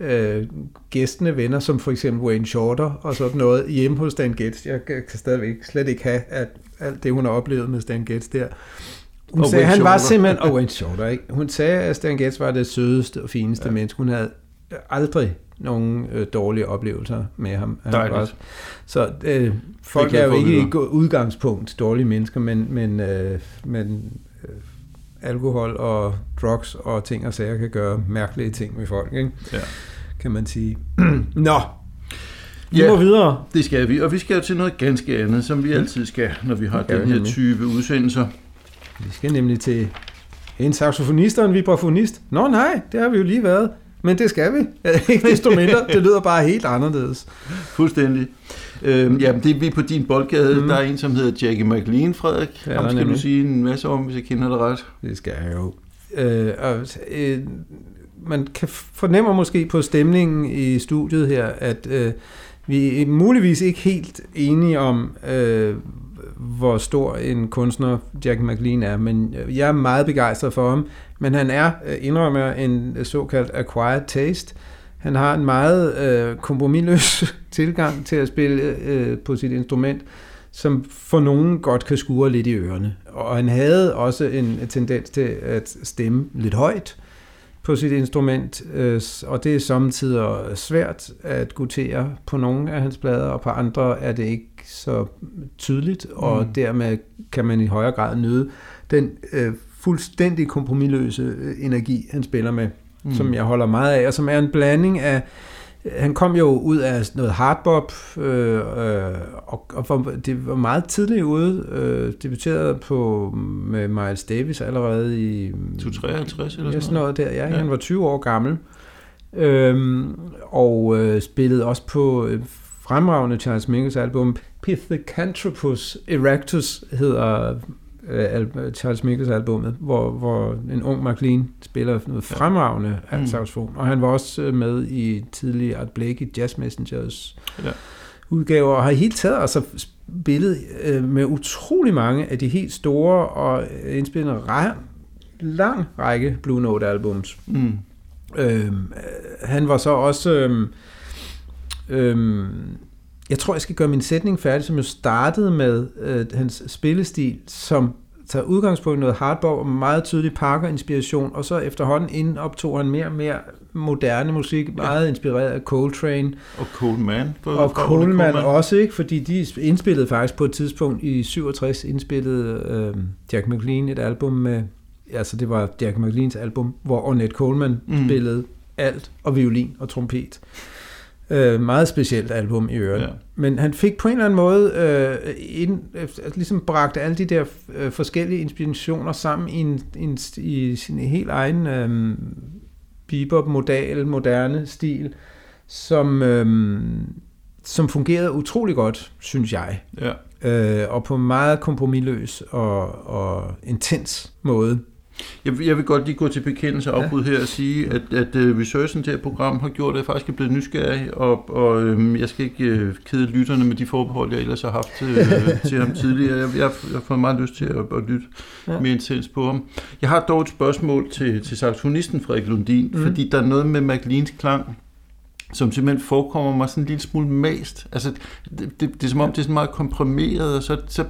øh, gæstende venner, som for eksempel Wayne Shorter og sådan noget, hjemme hos Stan Getz. Jeg kan kan stadigvæk slet ikke have at alt det, hun har oplevet med Stan Getz der. Hun Og sagde, han var Shorter. simpelthen, og Wayne Shorter, ikke? Hun sagde, at Stan Getz var det sødeste og fineste ja. Menneske. Hun havde aldrig nogen øh, dårlige oplevelser med ham. Han. Var, så øh, folk er jo ikke i udgangspunkt dårlige mennesker, men, men, øh, men øh, alkohol og drugs og ting og sager kan gøre mærkelige ting med folk, ikke? Ja. kan man sige. Nå, vi Ja. må videre. Det skal vi, og vi skal jo til noget ganske andet, som vi altid skal, når vi har den her type udsendelser. Vi skal nemlig til en saxofonist og en vibrafonist. Nå nej, det har vi jo lige været. Men det skal vi. Ikke desto mindre. Det lyder bare helt anderledes. Fuldstændig. Øhm, ja, det er vi på din boldgade. Mm. Der er en, som hedder Jackie McLean, Frederik. Ja, Ham skal du nemlig. sige en masse om, hvis jeg kender det ret. Det skal jeg jo. Øh, og, øh, man kan fornemmer måske på stemningen i studiet her, at øh, vi er muligvis ikke helt enige om, øh, hvor stor en kunstner Jack McLean er, men øh, jeg er meget begejstret for ham. Men han er, øh, indrømmer, en såkaldt acquired taste. Han har en meget øh, kompromilløs tilgang til at spille øh, på sit instrument, som for nogen godt kan skure lidt i ørerne. Og han havde også en tendens til at stemme lidt højt på sit instrument, øh, og det er samtidig svært at gutere på nogle af hans plader, og på andre er det ikke så tydeligt, og mm. dermed kan man i højere grad nyde den øh, fuldstændig kompromilløse øh, energi, han spiller med, mm. som jeg holder meget af, og som er en blanding af han kom jo ud af noget hardbop, øh, øh, og, og det var meget tidligt ude. Øh, debuterede på med Miles Davis allerede i... 253 eller sådan noget? der, ja, ja. Han var 20 år gammel. Øh, og øh, spillede også på øh, fremragende Charles Mingus album Pithecanthropus Erectus hedder øh, Charles Mingus albumet, hvor, hvor en ung McLean spiller noget fremragende mm. saxofon, og han var også øh, med i tidlige Art Blakey Jazz Messengers ja. udgaver, og har helt taget altså spillet øh, med utrolig mange af de helt store og indspillende rej- lang række Blue Note albums. Mm. Øh, han var så også øh, øh, jeg tror, jeg skal gøre min sætning færdig, som jo startede med øh, hans spillestil, som tager udgangspunkt i noget hardbop og meget tydelig Parker-inspiration, og så efterhånden ind optog han mere og mere moderne musik, meget ja. inspireret af Coltrane. Og Coleman. Og Coleman også, ikke? fordi de indspillede faktisk på et tidspunkt i 67, indspillede øh, Jack McLean et album med, altså det var Jack McLeans album, hvor Ornette Coleman mm. spillede alt, og violin og trompet. Øh, meget specielt album i øvrigt. Ja. Men han fik på en eller anden måde øh, ind, øh, ligesom bragt alle de der øh, forskellige inspirationer sammen i, en, en, i sin helt egen øh, bebop-modal, moderne stil, som, øh, som fungerede utrolig godt, synes jeg. Ja. Øh, og på en meget kompromilløs og, og intens måde. Jeg, jeg vil godt lige gå til bekendelse og ja. her og sige, at, at uh, researchen til et program har gjort, at jeg faktisk er blevet nysgerrig, og, og um, jeg skal ikke uh, kede lytterne med de forbehold, jeg ellers har haft til, uh, til ham tidligere. Jeg, jeg, jeg har fået meget lyst til at, at lytte ja. mere intens på ham. Jeg har dog et spørgsmål til, til saxofonisten Frederik Lundin, mm. fordi der er noget med McLeans klang, som simpelthen forekommer mig sådan en lille smule mast. Altså, det, det, det er som om, det er sådan meget komprimeret, og så, så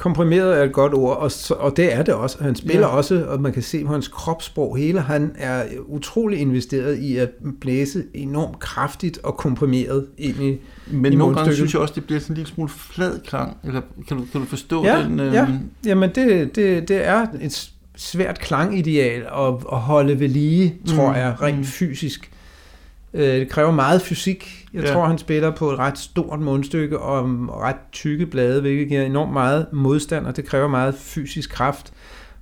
komprimeret er et godt ord, og, så, og det er det også. Han spiller ja. også, og man kan se på hans kropssprog hele, han er utrolig investeret i at blæse enormt kraftigt og komprimeret ind i Men i nogle gange synes jeg også, det bliver sådan en lille smule flad klang, eller kan du, kan du forstå ja, den? Øh... Ja, Jamen det, det, det er et svært klangideal at, at holde ved lige, tror mm, jeg, rent mm. fysisk. Øh, det kræver meget fysik. Jeg ja. tror, han spiller på et ret stort mundstykke og ret tykke blade, hvilket giver enormt meget modstand, og det kræver meget fysisk kraft.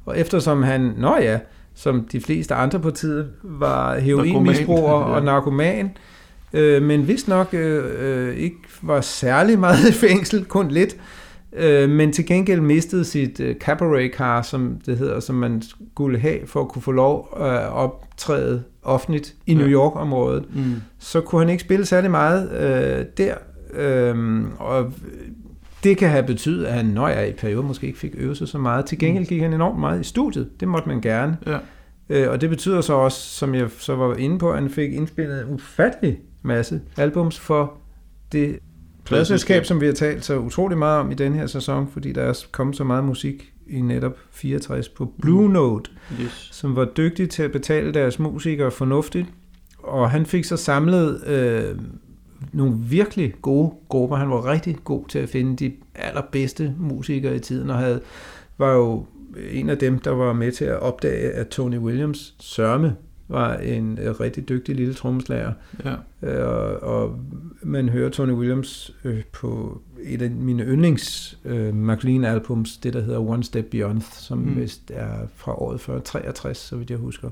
Og eftersom han, nå ja, som de fleste andre på tiden, var heroinmisbruger og narkoman, øh, men vist nok øh, øh, ikke var særlig meget i fængsel, kun lidt, øh, men til gengæld mistede sit øh, cabaret car, som det hedder, som man skulle have for at kunne få lov at optræde offentligt i New York-området, mm. så kunne han ikke spille særlig meget øh, der. Øh, og det kan have betydet, at han, når jeg i perioder måske ikke fik øvet sig så meget. Til gengæld mm. gik han enormt meget i studiet. Det måtte man gerne. Ja. Øh, og det betyder så også, som jeg så var inde på, at han fik indspillet en ufattelig masse albums for det pladselskab, som vi har talt så utrolig meget om i den her sæson, fordi der er kommet så meget musik i netop 64 på Blue mm. Note, yes. som var dygtig til at betale deres musikere fornuftigt. Og han fik så samlet øh, nogle virkelig gode grupper. Han var rigtig god til at finde de allerbedste musikere i tiden, og havde, var jo en af dem, der var med til at opdage, at Tony Williams sørme var en øh, rigtig dygtig lille trommeslager. Ja. Øh, og, og man hører Tony Williams øh, på et af mine yndlings øh, McLean-albums, det der hedder One Step Beyond, som mm. vist er fra året før 63, så vidt jeg husker.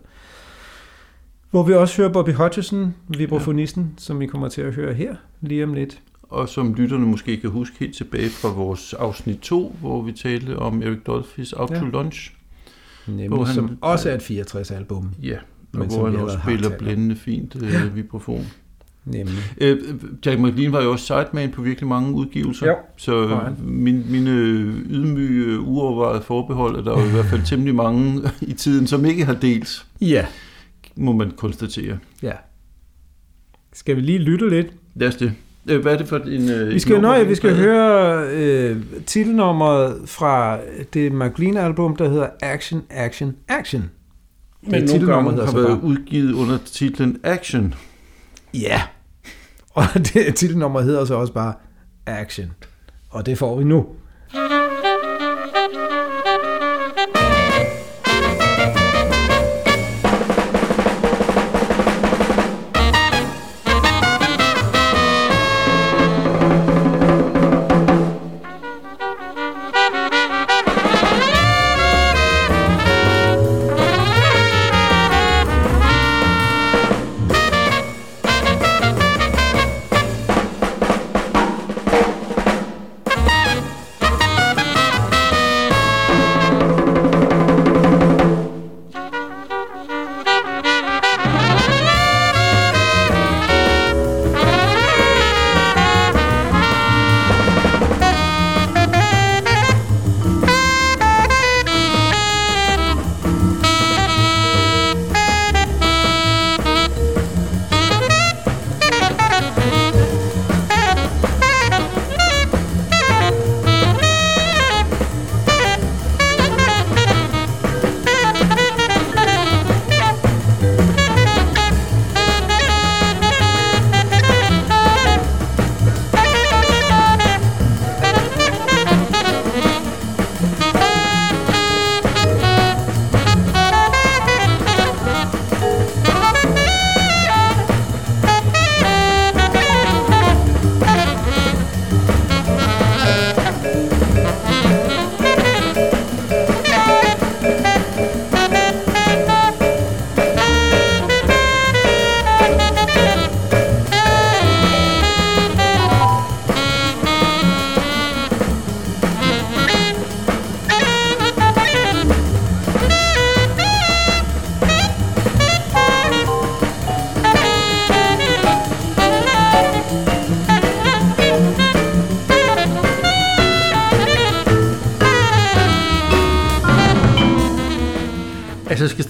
Hvor vi også hører Bobby Hutcherson, vibrafonisten, ja. som vi kommer til at høre her lige om lidt. Og som lytterne måske kan huske helt tilbage fra vores afsnit 2, hvor vi talte om Eric Dolphys Out ja. to Lunch. Nemlig, hvor han, som også er et 64-album. Ja, men hvor han også spiller blændende fint øh, ja. vibrafon. Nemlig. Øh, Jack McLean var jo også sideman på virkelig mange udgivelser. Jo, så han. min, mine ydmyge, uovervejede forbehold, at der er jo i hvert fald temmelig mange i tiden, som ikke har delt, Ja. må man konstatere. Ja. Skal vi lige lytte lidt? Lad os det. Øh, Hvad er det for en... øh, Vi skal, nøje, vi skal høre øh, titelnummeret fra det McLean-album, der hedder Action, Action, Action. Men Det nogle gange har været udgivet under titlen Action. Ja. Og det titelnummer hedder så også bare Action. Og det får vi nu.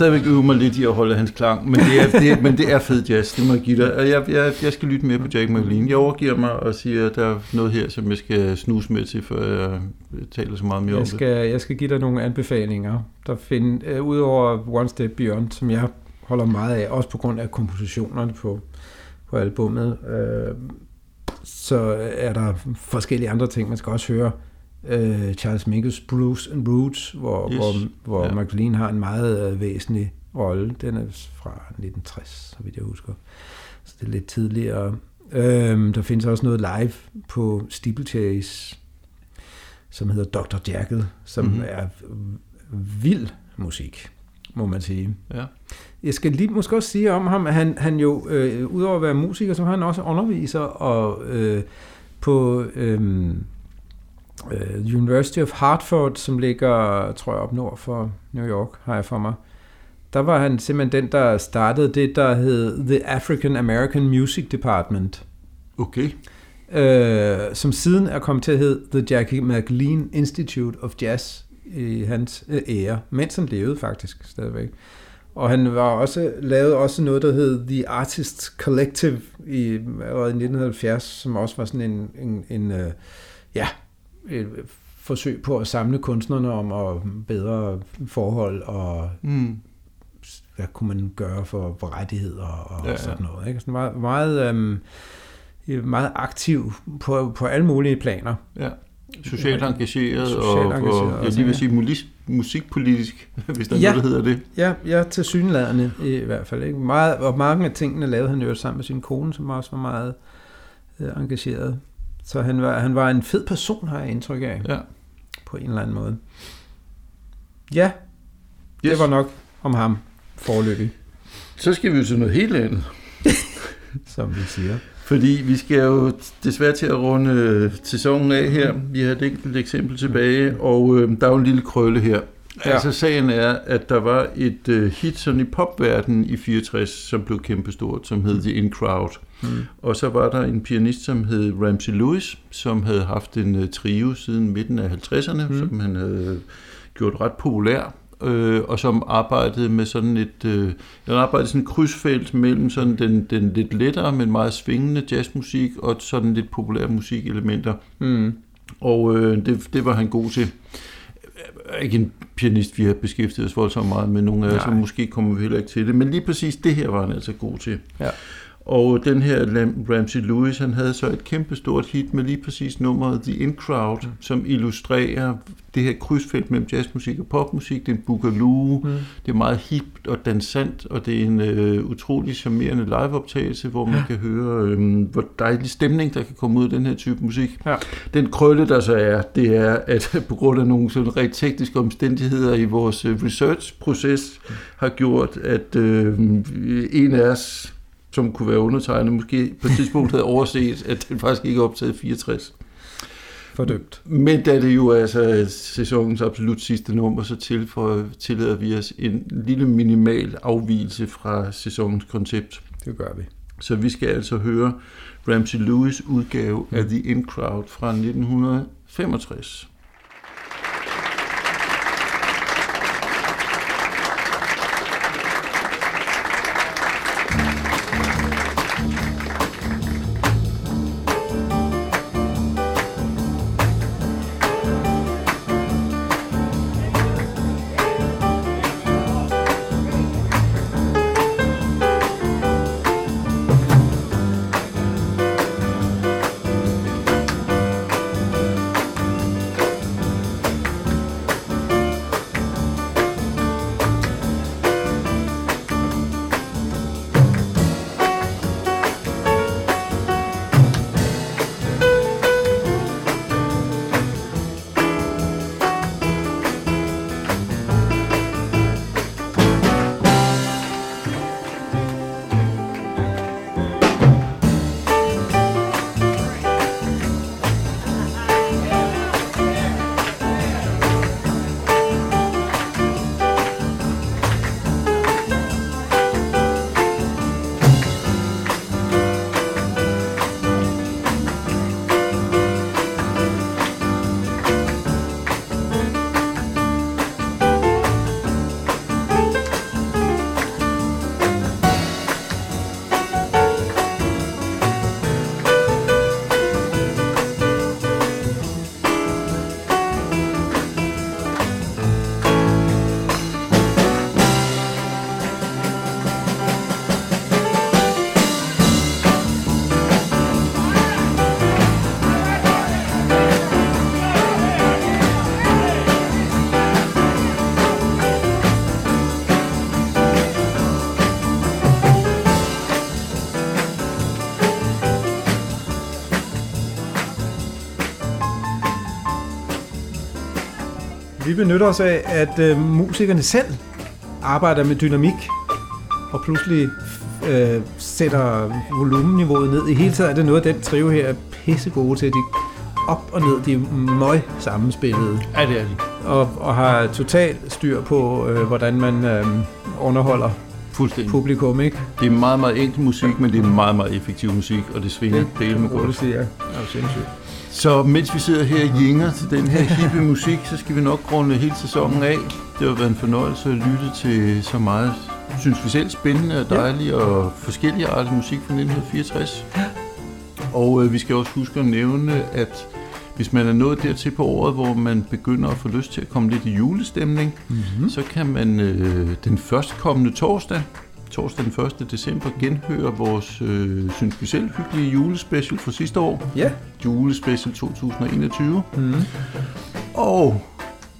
Stadigvæk øve mig lidt i at holde hans klang, men det er, det er, men det er fed jazz, det må jeg give dig. Jeg, jeg, jeg skal lytte mere på Jack McLean. Jeg overgiver mig og siger, at der er noget her, som jeg skal snuse med til, før jeg taler så meget mere om Jeg skal, jeg skal give dig nogle anbefalinger. Der find, uh, udover One Step Beyond, som jeg holder meget af, også på grund af kompositionerne på, på albummet, uh, så er der forskellige andre ting. Man skal også høre uh, Charles Mingus Bruce and Roots, hvor, Yes. hvor, hvor Ja. McLean har en meget uh, væsentlig rolle. Den er fra 1960, så vidt jeg husker. Så det er lidt tidligere. Øhm, der findes også noget live på Steeplechase, som hedder Dr. Jackal, som Mhm. mm-hmm. er vild musik, må man sige. Ja. Jeg skal lige måske også sige om ham, at han, han jo, øh, udover at være musiker, så har han også underviser, og øh, på øh, øh, University of Hartford, som ligger, tror jeg, op nord for New York, har jeg for mig, der var han simpelthen den, der startede det, der hed The African American Music Department, Okay. øh, som siden er kommet til at hedde The Jackie McLean Institute of Jazz i hans øh, ære, mens han levede faktisk stadigvæk. Og han var også lavet også noget, der hed The Artists Collective i, allerede i 1970, som også var sådan en, en, en øh, ja, et forsøg på at samle kunstnerne om at bedre forhold og Mm. hvad kunne man gøre for, rettigheder og Ja, ja, sådan noget. Ikke? Sådan meget, meget, øhm, meget aktiv på, på alle mulige planer. Ja. Socialt engageret, Socialt og, engageret og jeg også, lige vil ja. sige mulis, musikpolitisk, hvis der er Ja. noget, der hedder det. Ja, ja til synlædende i hvert fald. Ikke? Meget, og mange af tingene lavede han jo sammen med sin kone, som også var meget øh, engageret. Så han var, han var en fed person, har jeg indtryk af, Ja. på en eller anden måde. Ja, Yes. det var nok om ham forløbig, Så skal vi jo til noget helt andet. som vi siger. Fordi vi skal jo desværre til at runde øh, sæsonen af her. Vi har et enkelt eksempel tilbage, og øh, der er jo en lille krølle her. Ja. Altså sagen er, at der var et uh, hit sådan i popverdenen i 64, som blev kæmpestort, som hed. The In Crowd. Mm. Og så var der en pianist, som hed Ramsey Lewis, som havde haft en uh, trio siden midten af 50'erne, mm. som han havde gjort ret populær øh, og som arbejdede med sådan et, øh, jeg arbejdede sådan et krydsfelt mellem sådan den, den lidt lettere, men meget svingende jazzmusik og sådan lidt populære musikelementer. Mm. Og øh, det, det var han god til. Ikke en pianist, vi har beskæftiget os voldsomt meget med, nogle af os, så måske kommer vi heller ikke til det, men lige præcis det her var han altså god til. Ja. Og den her Ramsey Lewis, han havde så et kæmpestort hit med lige præcis nummeret The In Crowd, mm. som illustrerer det her krydsfelt mellem jazzmusik og popmusik. Det er en boogaloo, mm. det er meget hip og dansant, og det er en øh, utrolig charmerende liveoptagelse, hvor man ja. kan høre, øh, hvor dejlig stemning, der kan komme ud af den her type musik. Ja. Den krølle, der så er, det er, at på grund af nogle sådan rent tekniske omstændigheder i vores øh, research-proces, mm. har gjort, at øh, en af os som kunne være undertegnet, måske på et tidspunkt havde overset, at den faktisk ikke er optaget 64. Fordømt. Men da det jo er altså sæsonens absolut sidste nummer, så tillader vi os en lille minimal afvielse fra sæsonens koncept. Det gør vi. Så vi skal altså høre Ramsey Lewis udgave af The In Crowd fra 1965. benytter os af, at øh, musikerne selv arbejder med dynamik, og pludselig øh, sætter volumenniveauet ned. I hele taget er det noget, den trio her er pisse gode til. De op og ned, de er møg sammenspillede. Ja, det er de. Og, og har totalt styr på, øh, hvordan man øh, underholder Fuldstændig. publikum, ikke? Det er meget, meget enkel musik, men det er meget, meget effektiv musik, og det svinger det, det med godt. Det er jo sindssygt. Så mens vi sidder her og jinger til den her hippe musik, så skal vi nok runde hele sæsonen af. Det har været en fornøjelse at lytte til så meget, synes vi selv, spændende og dejlig og forskellige arter musik fra 1964. Og øh, vi skal også huske at nævne, at hvis man er nået dertil på året, hvor man begynder at få lyst til at komme lidt i julestemning, mm-hmm. så kan man øh, den førstkommende torsdag, torsdag den 1. december genhøre vores, øh, synes vi selv, hyggelige julespecial fra sidste år. Ja. Julespecial 2021. Mm. Og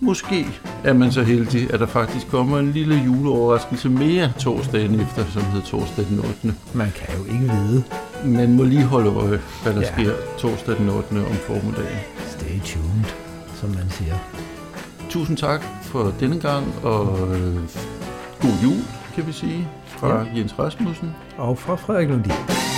måske er man så heldig, at der faktisk kommer en lille juleoverraskelse mere torsdagen efter, som hedder torsdag den 8. Man kan jo ikke vide. Man må lige holde øje, hvad der ja. sker torsdag den 8. om formiddagen. Stay tuned, som man siger. Tusind tak for denne gang, og øh, god jul, kan vi sige fra ja. Jens Rasmussen. Og fra Frederik Lundin.